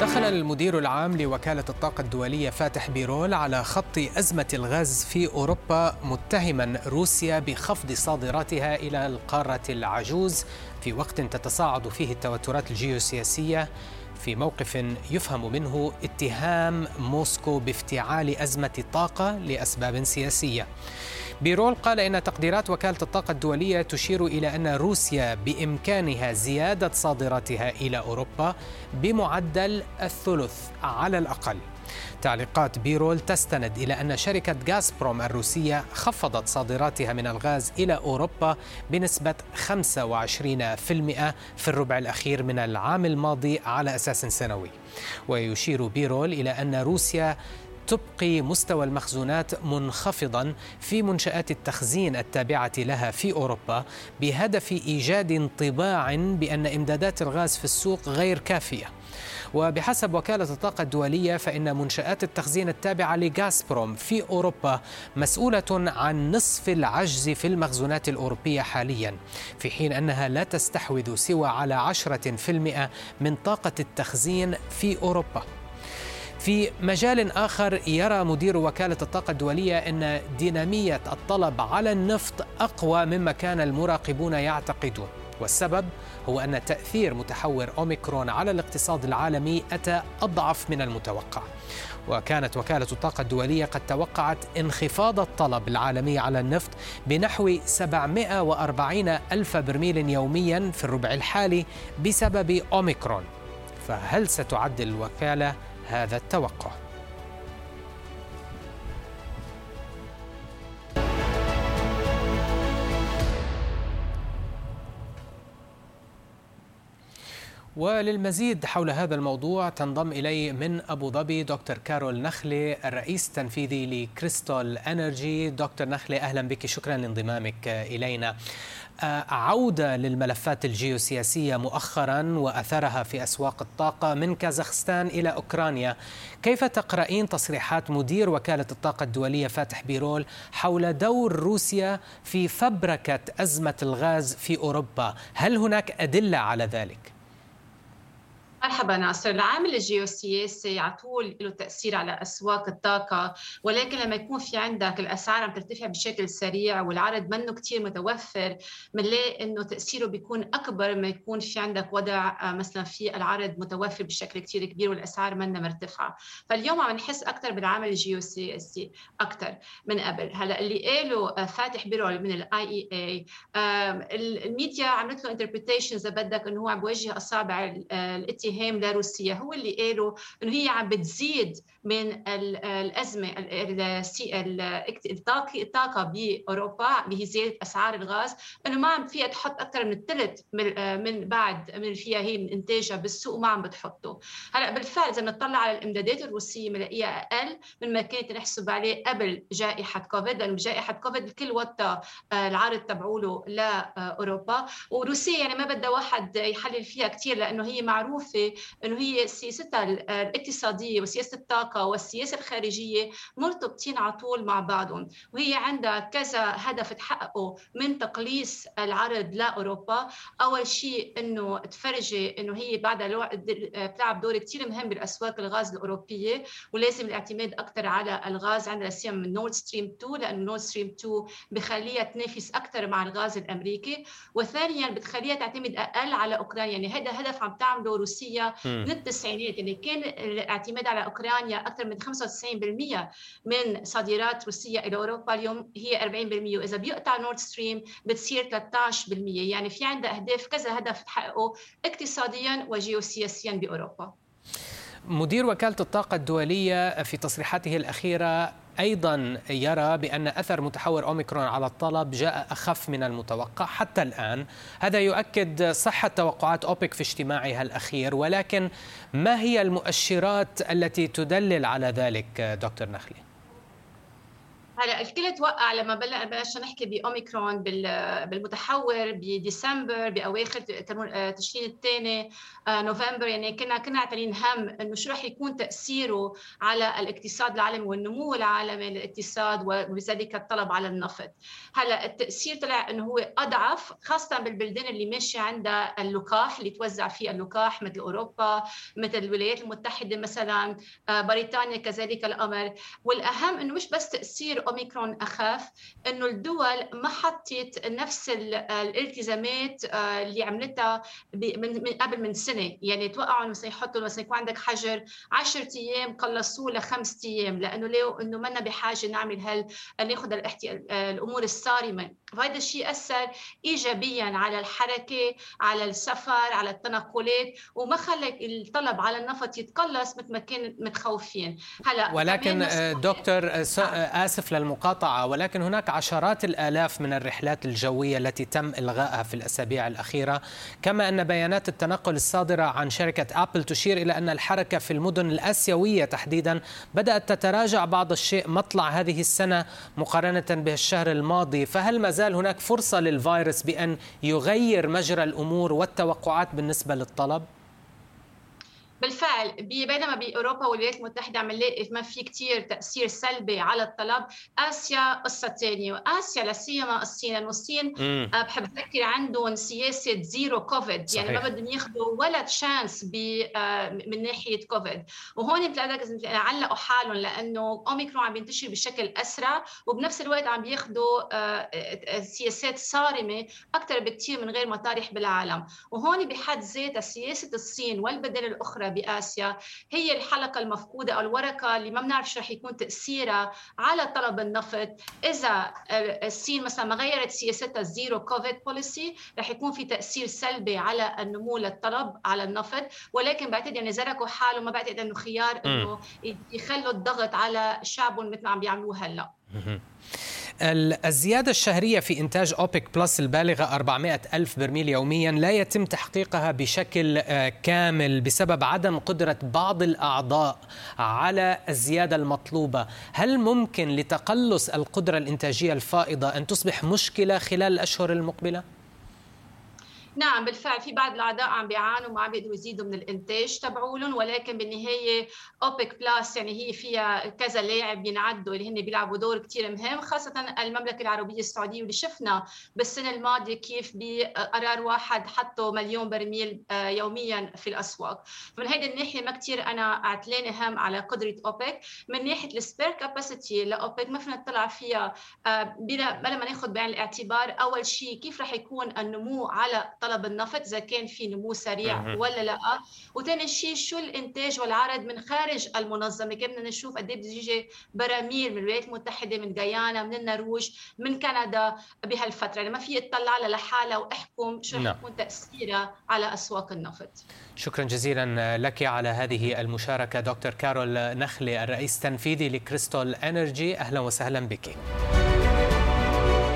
دخل المدير العام لوكالة الطاقة الدولية فاتح بيرول على خط أزمة الغاز في أوروبا متهما روسيا بخفض صادراتها إلى القارة العجوز في وقت تتصاعد فيه التوترات الجيوسياسية في موقف يفهم منه اتهام موسكو بافتعال أزمة طاقة لأسباب سياسية. بيرول قال إن تقديرات وكالة الطاقة الدولية تشير إلى أن روسيا بإمكانها زيادة صادراتها إلى أوروبا بمعدل الثلث على الأقل. تعليقات بيرول تستند إلى أن شركة غازبروم الروسية خفضت صادراتها من الغاز إلى أوروبا بنسبة 25% في الربع الأخير من العام الماضي على أساس سنوي. ويشير بيرول إلى أن روسيا تبقي مستوى المخزونات منخفضا في منشآت التخزين التابعة لها في أوروبا بهدف إيجاد انطباع بأن إمدادات الغاز في السوق غير كافية. وبحسب وكالة الطاقة الدولية فإن منشآت التخزين التابعة لغازبروم في أوروبا مسؤولة عن نصف العجز في المخزونات الأوروبية حاليا في حين أنها لا تستحوذ سوى على عشرة في المئة من طاقة التخزين في أوروبا. في مجال آخر يرى مدير وكالة الطاقة الدولية أن دينامية الطلب على النفط أقوى مما كان المراقبون يعتقدون. والسبب هو أن تأثير متحور أوميكرون على الاقتصاد العالمي أتى أضعف من المتوقع. وكانت وكالة الطاقة الدولية قد توقعت انخفاض الطلب العالمي على النفط بنحو 740 ألف برميل يوميا في الربع الحالي بسبب أوميكرون. فهل ستعدل الوكالة هذا التوقع. وللمزيد حول هذا الموضوع تنضم إلي من أبو ظبي دكتور كارول نخلي الرئيس التنفيذي لكريستال إنرجي. دكتور نخلي أهلا بك شكرا لانضمامك إلينا. عودة للملفات الجيوسياسية مؤخرا وأثرها في أسواق الطاقة من كازاخستان إلى أوكرانيا كيف تقرأين تصريحات مدير وكالة الطاقة الدولية فاتح بيرول حول دور روسيا في فبركة أزمة الغاز في أوروبا هل هناك أدلة على ذلك؟ مرحبا ناصر. العامل الجيوسياسي على طول له تأثير على أسواق الطاقة ولكن لما يكون في عندك الأسعار عم ترتفع بشكل سريع والعرض منه كثير متوفر بنلاقي إنه تأثيره بيكون أكبر ما يكون في عندك وضع آه، مثلا في العرض متوفر بشكل كثير كبير والأسعار منها مرتفعة. فاليوم عم نحس أكثر بالعامل الجيوسياسي أكثر من قبل. هلأ اللي قاله آه، فاتح بيرول من ال IEA الميديا عملت له interpretations إذا بدك إنه هو عم بوجه أصابع الاتهام الاتهام لروسيا هو اللي قالوا إنه هي عم بتزيد من الأزمة الطاقة بأوروبا بزياده أسعار الغاز إنه ما عم فيها تحط أكثر من الثلث من بعد من فيها هي من إنتاجها بالسوق ما عم بتحطه. هلأ بالفعل إذا بنطلع على الإمدادات الروسية بنلاقيها أقل من ما كانت نحسب عليه قبل جائحة كوفيد لأنه بجائحه كوفيد الكل وطى آه، العرض تبعوله لأوروبا. وروسيا يعني ما بدها واحد يحلل فيها كثير لأنه هي معروفة انه هي سياستها الاقتصادية وسياسة الطاقة والسياسة الخارجية مرتبطين على طول مع بعضهم. وهي عندها كذا هدف تحققه من تقليص العرض لأوروبا. أول شيء إنه تفرجي إنه هي بعدها بتلعب دور كثير مهم بالأسواق الغاز الأوروبية ولازم الاعتماد أكثر على الغاز عندها لا سيما من نورد ستريم 2 لأنه نورد ستريم 2 بخليها تنافس أكثر مع الغاز الأمريكي. وثانيا بتخليها تعتمد أقل على أوكرانيا. يعني هذا هدف عم تعمله روسيا روسيا من التسعينات يعني كان الاعتماد على أوكرانيا أكثر من 95% من صادرات روسيا إلى أوروبا اليوم هي 40% وإذا بيقطع نورد ستريم بتصير 13% يعني في عندها أهداف كذا هدف تحققه اقتصاديا وجيوسياسيا بأوروبا. مدير وكالة الطاقة الدولية في تصريحاته الأخيرة أيضا يرى بأن أثر متحور أوميكرون على الطلب جاء أخف من المتوقع حتى الآن هذا يؤكد صحة توقعات أوبك في اجتماعها الأخير ولكن ما هي المؤشرات التي تدلل على ذلك دكتور نخلي؟ هلا الكل توقع لما بلشنا نحكي بأوميكرون بالمتحور بديسمبر بأواخر تشرين الثاني آه، نوفمبر يعني كنا كنا عتلين هم إنه شو رح يكون تأثيره على الاقتصاد العالمي والنمو العالمي للاقتصاد وبذلك الطلب على النفط. هلا التأثير طلع إنه هو أضعف خاصة بالبلدان اللي ماشية عندها اللقاح اللي توزع فيها اللقاح مثل أوروبا مثل الولايات المتحدة مثلا آه، بريطانيا كذلك الأمر. والأهم إنه مش بس تأثير أوميكرون اخف إنه الدول ما حطت نفس الالتزامات آه، اللي عملتها من قبل من سنة. يعني توقعوا مثلا يحطوا مثلا يكون عندك حجر 10 أيام قلصوه لخمس أيام لأنه ليه؟ إنه منا بحاجة نعمل هال ناخذ الأمور الصارمة. وهذا الشيء أثر ايجابيا على الحركة على السفر على التنقلات وما خلى الطلب على النفط يتقلص مثل ما كان متخوفين. هلأ ولكن آه، دكتور آه، اسف للمقاطعه ولكن هناك عشرات الآلاف من الرحلات الجوية التي تم إلغائها في الأسابيع الأخيرة كما أن بيانات التنقل الصادرة عن شركة ابل تشير إلى أن الحركة في المدن الآسيوية تحديدا بدأت تتراجع بعض الشيء مطلع هذه السنة مقارنة بالشهر الماضي. فهل ما زال هناك فرصة للفيروس بأن يغير مجرى الأمور والتوقعات بالنسبة للطلب؟ بالفعل بينما بأوروبا والولايات المتحدة عم نلاقي ما في كثير تأثير سلبي على الطلب. آسيا قصة ثانية واسيا لا سيما الصين. لأنه الصين آه، بحب أذكر عندهم سياسة zero COVID. يعني ما بدهم ياخذوا ولا chance آه، من ناحية كوفيد. وهون بتلاقي علقوا حالهم لأنه أوميكرون عم ينتشر بشكل أسرع وبنفس الوقت عم بياخذوا آه، سياسات صارمة أكثر بكثير من غير مطارح بالعالم. وهون بحد ذاتها سياسة الصين والبلدان الأخرى بآسيا. هي الحلقة المفقودة أو الورقة اللي ما بنعرف شو رح يكون تأثيرها على طلب النفط. إذا الصين مثلا ما غيرت سياستها ال zero COVID policy رح يكون في تأثير سلبي على النمو للطلب على النفط. ولكن بعتقد يعني زرقوا حالهم ما بعتقد إنه خيار إنه يخلوا الضغط على شعبهم مثل ما عم بيعملوه هلأ. الزيادة الشهرية في إنتاج أوبك بلس البالغة 400 ألف برميل يوميا لا يتم تحقيقها بشكل آه، كامل بسبب عدم قدرة بعض الأعضاء على الزيادة المطلوبة هل ممكن لتقلص القدرة الإنتاجية الفائضة أن تصبح مشكلة خلال الأشهر المقبلة؟ نعم بالفعل في بعض الأعضاء عم بيعانوا ما عم بيقدروا يزيدوا من الإنتاج تبعولهم ولكن بالنهاية أوبك بلس يعني هي فيها كذا لاعب ينعدوا اللي هن بيلعبوا دور كثير مهم خاصة المملكة العربية السعودية واللي شفنا بالسنة الماضية كيف بقرار واحد حطوا مليون برميل آه، يوميا في الأسواق. من هيدي الناحية ما كثير أنا عتلانة هم على قدرة أوبك. من ناحية ال spare capacity لأوبك ما فينا نطلع فيها آه، بلا ما ناخذ بعين الاعتبار أول شيء كيف رح يكون النمو على طلب النفط إذا كان في نمو سريع ولا لا. وثاني شيء شو الإنتاج والعرض من خارج المنظمة؟ كنا نشوف قد إيه بتيجي براميل من الولايات المتحدة من غيانا من النرويج من كندا بهالفترة؟ لما في تطلع لحالها وأحكم شو رح نعم. يكون تأثيرها على أسواق النفط. شكرا جزيلا لك على هذه المشاركة دكتور كارول نخلي الرئيس التنفيذي لكريستال إنرجي. أهلا وسهلا بك.